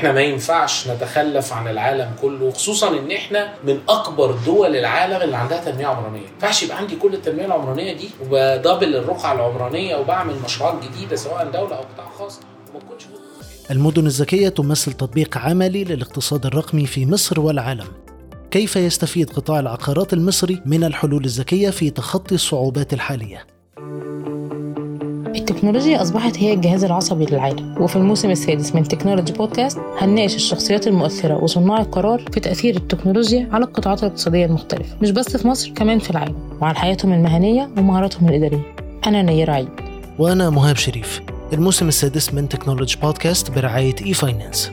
إحنا ما ينفعش نتخلف عن العالم كله خصوصا إن إحنا من أكبر دول العالم اللي عندها تنمية عمرانية ما ينفعش يبقى عندي كل التنمية العمرانية دي وبدبل الرقعة العمرانية وبعمل مشروعات جديدة سواء دولة أو قطاع خاص وما تكونش المدن الذكية تمثل تطبيق عملي للاقتصاد الرقمي في مصر والعالم. كيف يستفيد قطاع العقارات المصري من الحلول الذكية في تخطي الصعوبات الحالية؟ التكنولوجيا أصبحت هي الجهاز العصبي للعالم. وفي الموسم السادس من Technology Podcast هنناقش الشخصيات المؤثرة وصناع القرار في تأثير التكنولوجيا على القطاعات الاقتصادية المختلفة مش بس في مصر كمان في العالم وعلى حياتهم المهنية ومهاراتهم الإدارية. أنا نير عيد. وأنا مهاب شريف. الموسم السادس من Technology Podcast برعاية e-finance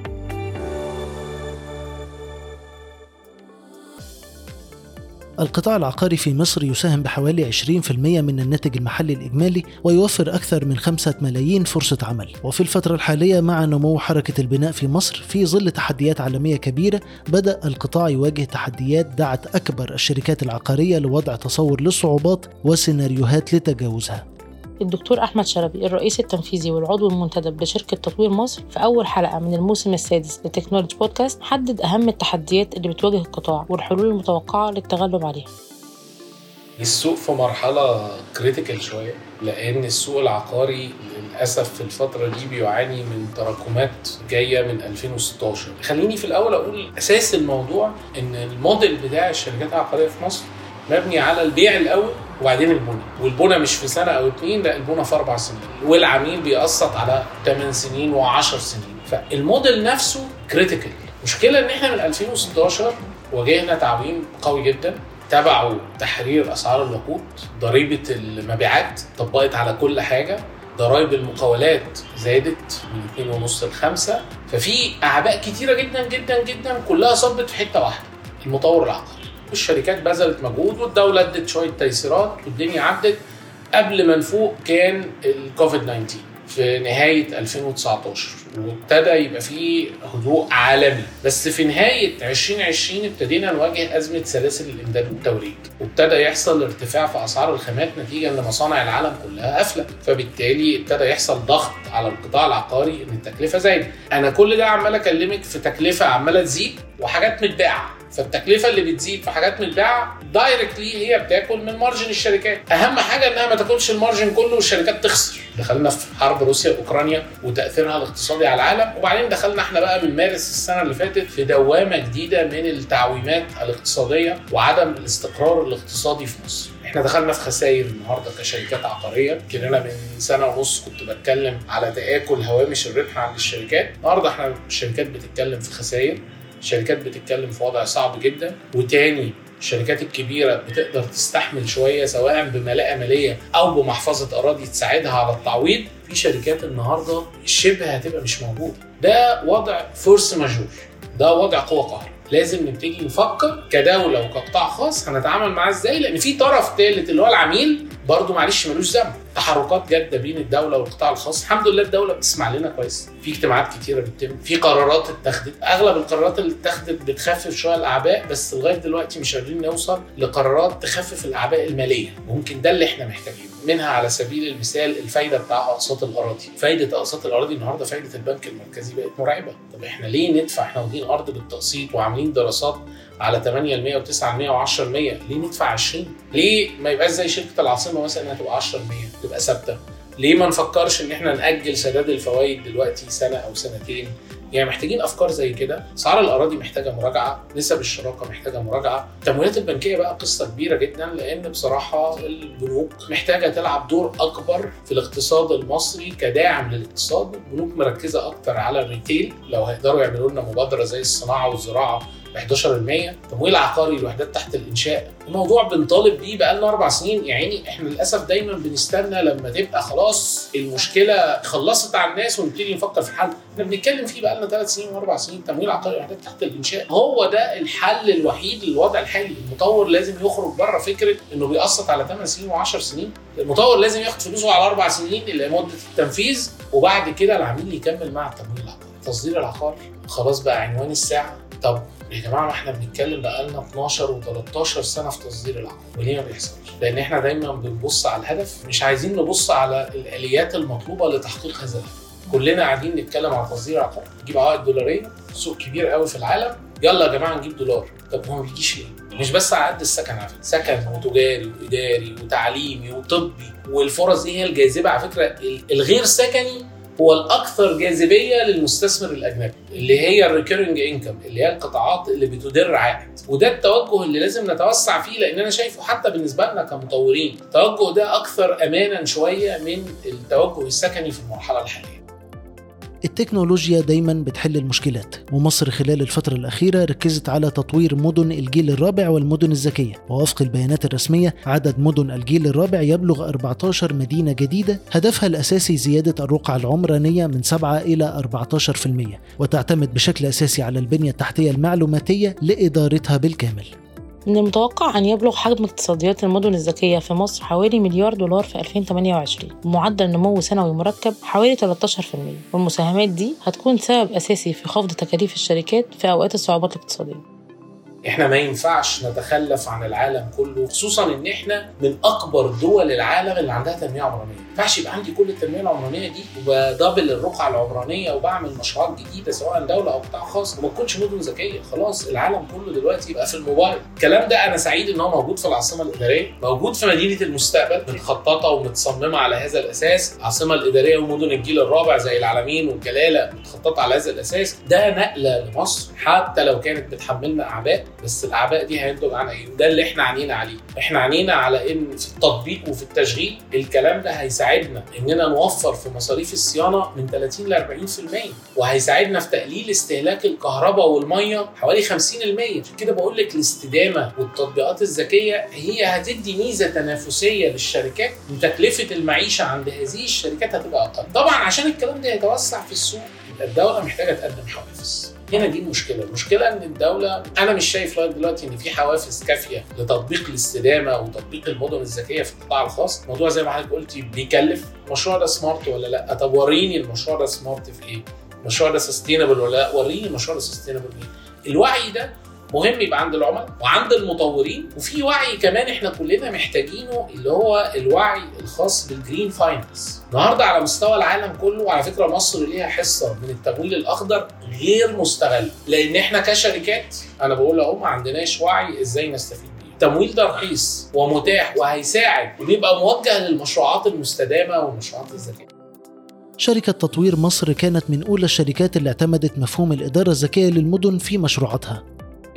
القطاع العقاري في مصر يساهم بحوالي 20% من الناتج المحلي الإجمالي ويوفر أكثر من 5 ملايين فرصة عمل. وفي الفترة الحالية مع نمو حركة البناء في مصر في ظل تحديات عالمية كبيرة بدأ القطاع يواجه تحديات دعت أكبر الشركات العقارية لوضع تصور للصعوبات وسيناريوهات لتجاوزها. الدكتور أحمد شلبي الرئيس التنفيذي والعضو المنتدب لشركة تطوير مصر في أول حلقة من الموسم السادس لتكنولوجي بودكاست حدد أهم التحديات اللي بتواجه القطاع والحلول المتوقعة للتغلب عليها. السوق في مرحلة critical شوية لأن السوق العقاري للأسف في الفترة دي بيعاني من تراكمات جاية من 2016 خليني في الأول أقول أساس الموضوع إن الموديل بتاع الشركات العقارية في مصر مبني على البيع الأول وبعدين البنى والبنى مش في سنة أو اتنين لا البنى في أربع سنين. والعميل بيقسط على 8 سنين و10 سنين. فالموديل نفسه critical المشكلة إن إحنا من 2016 واجهنا تعويم قوي جدا. تبعوا تحرير أسعار الوقود ضريبة المبيعات طبقت على كل حاجة ضرائب المقاولات زادت من 2.5 ل 5 ففي أعباء كتيرة جدا جدا جدا كلها صبت في حتة واحدة المطور العقاري. والشركات بذلت مجهود والدولة ادت شوية تيسيرات والدنيا عدت قبل ما نفوق كان الكوفيد 19 في نهاية 2019 وابتدى يبقى فيه هدوء عالمي. بس في نهاية 2020 ابتدينا نواجه أزمة سلاسل الإمداد والتوريد وابتدى يحصل ارتفاع في أسعار الخامات نتيجة أن مصانع العالم كلها قافلة. فبالتالي ابتدى يحصل ضغط على القطاع العقاري أن التكلفة زايدة أنا كل ده عمال أكلمك في تكلفة عمالة تزيد وحاجات متتابعة. فالتكلفة اللي بتزيد في حاجات متتابعة directly هي بتاكل من margin الشركات. أهم حاجة إنها ما تاكلش ال margin كله والشركات تخسر. دخلنا في حرب روسيا وأوكرانيا وتأثيرها الاقتصادي على العالم وبعدين دخلنا إحنا بقى من مارس السنة اللي فاتت في دوامة جديدة من التعويمات الاقتصادية وعدم الاستقرار الاقتصادي في مصر. إحنا دخلنا في خسائر النهارده كشركات عقارية. كنا من سنة ونص كنت بتكلم على تآكل هوامش الربح عند الشركات. النهارده إحنا الشركات بتتكلم في خسائر. الشركات بتتكلم في وضع صعب جدا وتاني الشركات الكبيرة بتقدر تستحمل شوية سواء بملاءة مالية أو بمحفظة أراضي تساعدها على التعويض. في شركات النهارده شبه هتبقى مش موجودة. ده وضع فورس ماجور ده وضع قوة قهر لازم نبتدي نفكر كدولة وكقطاع خاص هنتعامل معاه إزاي لأن في طرف ثالث اللي هو العميل برضه معلش ملوش ذنب. تحركات جادة بين الدولة والقطاع الخاص. الحمد لله الدولة بتسمع لنا كويس. في اجتماعات كتيرة بتتم في قرارات اتخذت. أغلب القرارات اللي اتخذت بتخفف شوية الأعباء بس لغاية دلوقتي مش قادرين نوصل لقرارات تخفف الأعباء المالية. ممكن ده اللي إحنا محتاجينه. منها على سبيل المثال الفايدة بتاع أقساط الأراضي. فايدة أقساط الأراضي النهارده فايدة البنك المركزي بقت مرعبة. طب إحنا ليه ندفع؟ إحنا واخدين أرض بالتقسيط وعاملين دراسات على 8 ل 100 و9 ل 100 و10 ل 100 ليه ندفع 20 ليه ما يبقاش زي شركة العاصمة مثلا إنها تبقى 10 ل 100 تبقى ثابتة؟ ليه ما نفكرش إن إحنا نأجل سداد الفوائد دلوقتي سنة أو سنتين؟ يعني محتاجين أفكار زي كده. اسعار الأراضي محتاجة مراجعة نسب الشراكة محتاجة مراجعة. التمويلات البنكية بقى قصة كبيرة جدا لأن بصراحة البنوك محتاجة تلعب دور أكبر في الاقتصاد المصري كداعم للاقتصاد. البنوك مركزة أكتر على الريتيل لو هيقدروا يعملوا لنا مبادرة زي الصناعة والزراعة 11% تمويل عقاري الوحدات تحت الإنشاء؟ الموضوع بنطالب بيه بقى لنا أربع سنين. يعني إحنا للأسف دايما بنستنى لما تبقى خلاص المشكلة خلصت على الناس ونبتدي نفكر في الحل إحنا بنتكلم فيه بقى لنا ثلاث سنين وأربع سنين. تمويل عقاري الوحدات تحت الإنشاء؟ هو ده الحل الوحيد للوضع الحالي. المطور لازم يخرج بره فكرة إنه بيقسط على 8 سنين و10 سنين. المطور لازم ياخد فلوسه على أربع سنين اللي مده التنفيذ وبعد كده العميل يكمل مع التمويل العقاري. تصدير العقار خلاص بقى عنوان الساعة. طب يا جماعة ما إحنا بنتكلم بقى لنا 12 و13 سنة في تصدير العقار وليه ما بيحصلش؟ لأن إحنا دايما بنبص على الهدف مش عايزين نبص على الآليات المطلوبة لتحقيق هذا الهدف كلنا قاعدين نتكلم على تصدير عقار نجيب عوائد دولاريه سوق كبير قوي في العالم يلا يا جماعة نجيب دولار طب هو ما بيجيش ليه؟ مش بس على قد السكن على فكرة سكن وتجاري وإداري وتعليمي وطبي والفرص دي هي الجاذبة على فكرة الغير سكني هو الأكثر جاذبية للمستثمر الأجنبي اللي هي الريكيرنج انكم اللي هي القطاعات اللي بتدر عائد. وده التوجه اللي لازم نتوسع فيه لأن أنا شايفه حتى بالنسبة لنا كمطورين. التوجه ده أكثر امانا شوية من التوجه السكني في المرحلة الحالية. التكنولوجيا دايما بتحل المشكلات ومصر خلال الفترة الأخيرة ركزت على تطوير مدن الجيل الرابع والمدن الذكية. ووفق البيانات الرسمية عدد مدن الجيل الرابع يبلغ 14 مدينة جديدة هدفها الأساسي زيادة الرقعة العمرانية من 7 إلى 14% وتعتمد بشكل أساسي على البنية التحتية المعلوماتية لإدارتها بالكامل. من المتوقع أن يبلغ حجم اقتصاديات المدن الذكية في مصر حوالي مليار دولار في 2028 بمعدل نمو سنوي مركب حوالي 13% والمساهمات دي هتكون سبب أساسي في خفض تكاليف الشركات في أوقات الصعوبات الاقتصادية. إحنا ما ينفعش نتخلف عن العالم كله خصوصا إن إحنا من أكبر دول العالم اللي عندها تنمية عمرانية. ما ينفعش يبقى عندي كل التنمية العمرانية دي وبدبل الرقعة العمرانية وبعمل مشروعات جديدة سواء دولة أو قطاع خاص وما تكونش مدن ذكية. خلاص العالم كله دلوقتي يبقى في الموبايل. الكلام ده أنا سعيد إن هو موجود في العاصمة الإدارية موجود في مدينة المستقبل متخططة ومتصممة على هذا الأساس. العاصمة الإدارية ومدن الجيل الرابع زي العالمين والجلالة متخططة على هذا الأساس. ده نقلة لمصر حتى لو كانت بتحملنا أعباء. بس الأعباء دي هينتج عنها إيه؟ ده اللي إحنا عنينا عليه، إحنا عنينا على إن في التطبيق وفي التشغيل الكلام ده هيساعدنا إننا نوفر في مصاريف الصيانة من 30 ل 40% وهيساعدنا في تقليل استهلاك الكهرباء والمية حوالي 50% عشان كده بقول لك الاستدامة والتطبيقات الذكية هي هتدي ميزة تنافسية للشركات وتكلفة المعيشة عند هذه الشركات هتبقى أقل. طبعا عشان الكلام ده يتوسع في السوق الدولة محتاجة تقدم حوافز. هنا دي المشكلة، المشكلة إن الدولة أنا مش شايف لغاية دلوقتي إن في حوافز كافية لتطبيق الاستدامة وتطبيق المدن الذكية في القطاع الخاص، الموضوع زي ما حضرتك قلتي بيكلف، المشروع ده smart ولا لأ؟ طب وريني المشروع ده smart في إيه؟ المشروع ده sustainable ولا لأ؟ وريني المشروع ده sustainable إيه؟ الوعي ده مهم يبقى عند العملاء وعند المطورين. وفي وعي كمان إحنا كلنا محتاجينه اللي هو الوعي الخاص بال green finance النهارده على مستوى العالم كله وعلى فكرة مصر ليها حصة من التمويل الأخضر غير مستغل. لأن إحنا كشركات أنا بقول أهو ما عندناش وعي إزاي نستفيد التمويل ده رخيص ومتاح وهيساعد وبيبقى موجه للمشروعات المستدامة والمشروعات الذكية. شركة تطوير مصر كانت من أولى الشركات اللي اعتمدت مفهوم الإدارة الذكية للمدن في مشروعاتها.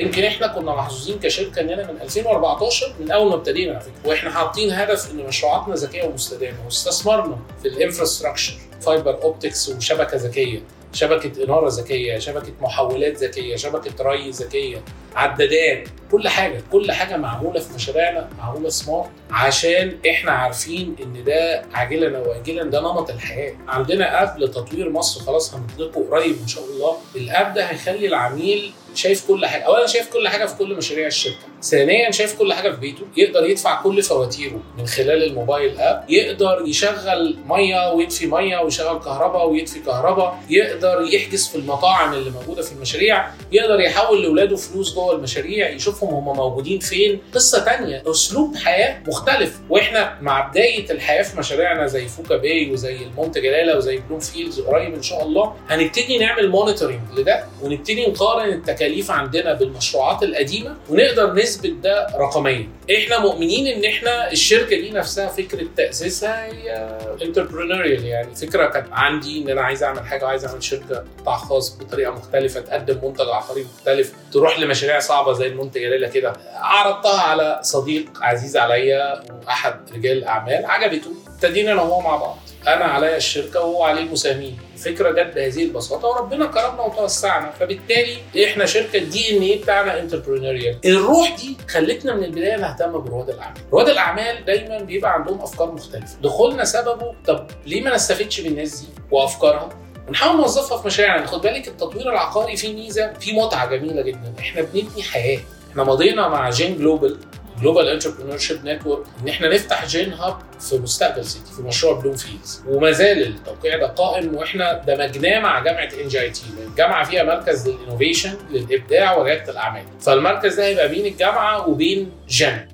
يمكن إحنا كنا محظوظين كشركة إننا من 2014 من أول ما ابتدينا على فكرة. وإحنا حاطين هدف إن مشروعاتنا ذكية ومستدامة واستثمرنا في الانفراستراكشر fiber optics وشبكة ذكية شبكة إنارة ذكية شبكة محولات ذكية شبكة ري ذكية عدادات كل حاجة كل حاجة معمولة في مشاريعنا معمولة smart عشان إحنا عارفين إن ده عاجلا او اجلا ده نمط الحياة. عندنا app لتطوير مصر خلاص هنطلقه قريب إن شاء الله. ال app ده هيخلي العميل شايف كل حاجة. اولا شايف كل حاجة في كل مشاريع الشركة. ثانيا شايف كل حاجة في بيته. يقدر يدفع كل فواتيره من خلال ال mobile app. يقدر يشغل مية ويطفي مية ويشغل كهرباء ويطفي كهرباء. يقدر يحجز في المطاعم اللي موجودة في المشاريع. يقدر يحول لاولاده فلوس جوه المشاريع يشوفهم هم موجودين فين. قصة تانية أسلوب حياة مختلف. وإحنا مع بداية الحياة في مشاريعنا زي فوكا باي وزي المونت جلاله وزي بلوم فيلدز قريب إن شاء الله هنبتدي نعمل monitoring لده ونبتدي نقارن التكاليف عندنا بالمشروعات القديمة ونقدر نثبت ده رقميا إحنا مؤمنين إن إحنا الشركة دي نفسها فكرة تأسيسها هي entrepreneurial يعني. فكرة كانت عندي إن أنا عايز أعمل حاجة وعايز أعمل شركة قطاع خاص بطريقة مختلفة تقدم منتج عقاري مختلف تروح لمشاريع صعبة زي المونت جلاله كده. عرضتها على صديق عزيز عليا وأحد رجال الاعمال عجبته. ابتدينا أنا وهو مع بعض. أنا عليا الشركة وهو عليه المساهمين الفكرة جت بهذه البساطة وربنا كرمنا وتوسعنا. فبالتالي إحنا شركة ال DNA بتاعنا entrepreneurial الروح دي خلتنا من البداية نهتم برواد الأعمال. رواد الأعمال دايما بيبقى عندهم أفكار مختلفة. دخولنا سببه طب ليه ما نستفدش بالناس دي وأفكارها؟ ونحاول نوظفها في مشاريعنا. خد بالك التطوير العقاري فيه ميزة فيه متعة جميلة جدا. إحنا بنبني حياة. إحنا مضينا مع GEN Global Global Entrepreneurship Network إن إحنا نفتح GEN hub في مستقبل سيتي في مشروع بلوم فيلدز وما زال التوقيع ده قائم وإحنا دمجناه مع جامعة NJIT الجامعة فيها مركز للإنوفيشن للإبداع ورياده الأعمال. فالمركز ده هيبقى بين الجامعة وبين جن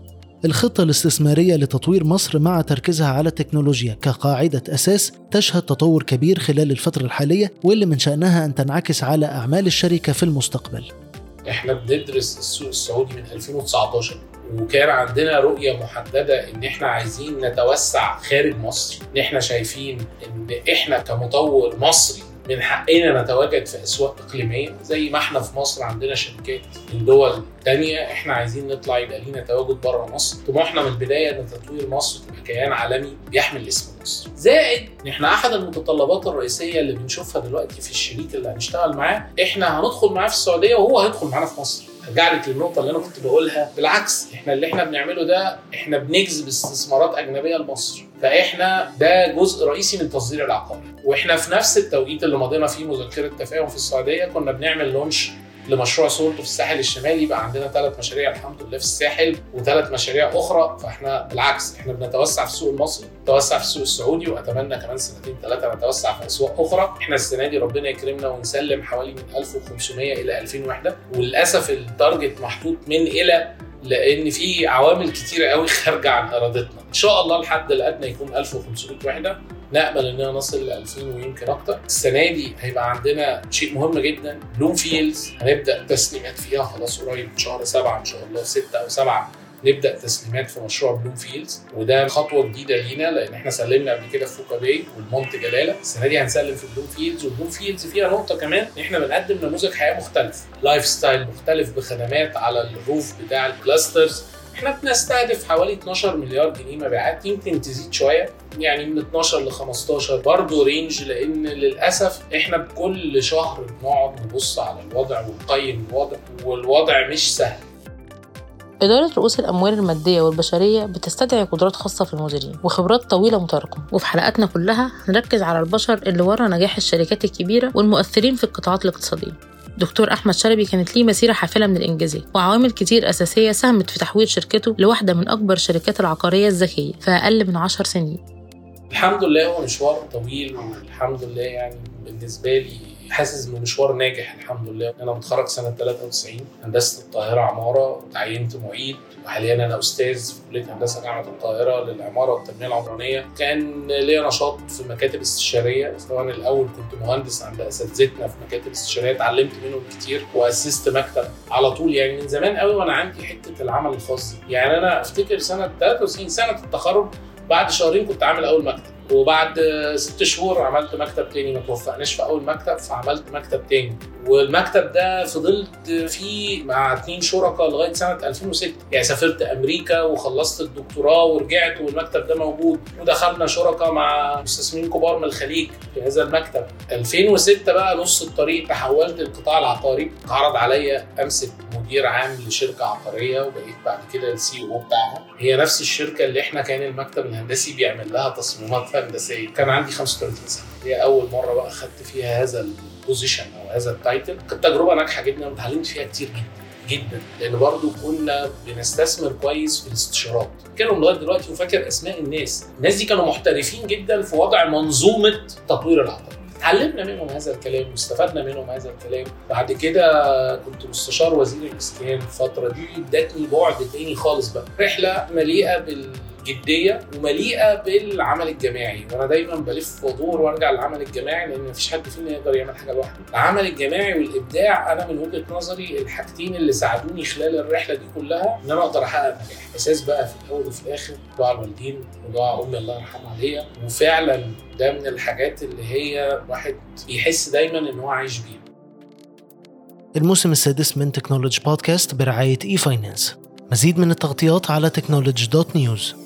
الخطة الاستثمارية لتطوير مصر مع تركيزها على التكنولوجيا كقاعدة أساس تشهد تطور كبير خلال الفترة الحالية واللي من شأنها أن تنعكس على أعمال الشركة في المستقبل. إحنا بندرس السوق السعودي من 2019 وكان عندنا رؤية محددة إن إحنا عايزين نتوسع خارج مصر إن إحنا شايفين إن إحنا كمطور مصري من حقنا نتواجد في أسواق إقليمية زي ما إحنا في مصر عندنا شركات من دول تانية إحنا عايزين نطلع يبقى لينا تواجد بره مصر. طموحنا من البداية إن تطوير مصر تبقى كيان عالمي بيحمل اسم مصر. زائد إن إحنا أحد المتطلبات الرئيسية اللي بنشوفها دلوقتي في الشريك اللي هنشتغل معاه إحنا هندخل معاه في السعودية وهو هيدخل معانا في مصر. ارجع لك للنقطه اللي أنا كنت بقولها. بالعكس إحنا اللي إحنا بنعمله ده إحنا بنجذب استثمارات أجنبية لمصر. فإحنا ده جزء رئيسي من التصدير العقاري وإحنا في نفس التوقيت اللي مضينا فيه مذكرة تفاهم في السعودية كنا بنعمل لونش لمشروع سولتو في الساحل الشمالي. يبقى عندنا ثلاث مشاريع الحمد لله في الساحل وثلاث مشاريع أخرى. فإحنا بالعكس إحنا بنتوسع في السوق المصري نتوسع في السوق السعودي وأتمنى كمان سنتين ثلاثة نتوسع في أسواق أخرى. إحنا السنة دي ربنا يكرمنا ونسلم حوالي من 1500 إلى 2000 وحده وللأسف ال target محطوط من إلى لأن في عوامل كتيرة قوي خارجة عن إرادتنا. إن شاء الله الحد الأدنى يكون 1500 وحده نأمل اننا نصل ل 2000 ويمكن أكتر. السنة دي هيبقى عندنا شيء مهم جدا. بلوم فيلدز هنبدأ تسليمات فيها خلاص قريب شهر سبعة إن شاء الله 6 أو 7 نبدأ تسليمات في مشروع بلوم فيلدز وده خطوة جديدة لينا لأن إحنا سلمنا قبل كده في فوكا باي والمونت جلالة. السنة دي هنسلم في بلوم فيلدز وبلوم فيلدز فيها نقطة كمان إن إحنا بنقدم نموذج حياة مختلف. lifestyle مختلف بخدمات على ال roof بتاع ال clusters إحنا بنستهدف حوالي 12 مليار جنيه مبيعات يمكن تزيد شوية يعني من 12 ل 15 برضه range لأن للأسف إحنا بكل شهر بنقعد نبص على الوضع ونقيم الوضع والوضع مش سهل. إدارة رؤوس الأموال المادية والبشرية بتستدعي قدرات خاصة في المديرين وخبرات طويلة متراكمة وفي حلقاتنا كلها هنركز على البشر اللي ورا نجاح الشركات الكبيرة والمؤثرين في القطاعات الاقتصادية. دكتور أحمد شلبي كانت ليه مسيرة حافلة من الإنجازات وعوامل كتير أساسية ساهمت في تحويل شركته لواحدة من أكبر الشركات العقارية الذكية في أقل من 10 سنين. الحمد لله هو مشوار طويل والحمد لله يعني بالنسبة لي حاسس انه مشوار ناجح الحمد لله. أنا متخرج سنة 93 هندسة القاهرة عمارة وتعينت معيد وحاليا أنا أستاذ في كلية هندسة جامعة القاهرة للعمارة والتنمية العمرانية. كان ليا نشاط في مكاتب استشارية سواء الأول كنت مهندس عند اساتذتنا في مكاتب استشارية اتعلمت منهم كتير وأسست مكتب على طول. يعني من زمان قوي وأنا عندي حتة العمل الخاص. يعني أنا أفتكر سنة 93 سنة التخرج بعد شهرين كنت عامل أول مكتب. وبعد ست شهور عملت مكتب تاني ما توفقناش في أول مكتب فعملت مكتب تاني. والمكتب ده فضلت فيه مع اتنين شركاء لغاية سنة 2006 يعني سافرت أمريكا وخلصت الدكتوراه ورجعت والمكتب ده موجود. ودخلنا شركاء مع مستثمرين كبار من الخليج في هذا المكتب. 2006 بقى نص الطريق تحولت للقطاع العقاري. عرض عليا أمسك مدير عام لشركة عقارية وبقيت بعد كده السي أو بتاعها. هي نفس الشركة اللي إحنا كان المكتب الهندسي بيعمل لها تصميمات هندسيه كان عندي 35 سنة. هي أول مرة بقى خدت فيها هذا ال position أو هذا ال title كانت تجربة ناجحة جدا واتعلمت فيها كتير جدا جدا. لأن برضو كنا بنستثمر كويس في الاستشارات. بتكلم لغايه دلوقتي وفاكر أسماء الناس. الناس دي كانوا محترفين جدا في وضع منظومة تطوير العقار اتعلمنا منهم هذا الكلام واستفدنا منهم هذا الكلام. بعد كده كنت مستشار وزير الإسكان الفترة دي ادتني بعد تاني خالص بقى. رحلة مليئة بال جدية ومليئة بالعمل الجماعي. وأنا دايما بلف وأدور وأرجع للعمل الجماعي لأن مفيش حد فينا يقدر يعمل حاجة لوحده. العمل الجماعي والإبداع أنا من وجهة نظري الحاجتين اللي ساعدوني خلال الرحلة دي كلها إن أنا أقدر أحقق نجاح. أساس بقى في الأول وفي الآخر دعاء الوالدين ودعاء أمي الله يرحمها عليها وفعلا ده من الحاجات اللي هي واحد بيحس دايما إن هو عايش بيها. الموسم السادس من Technology Podcast برعاية e-finance مزيد من التغطيات على Technology dot news.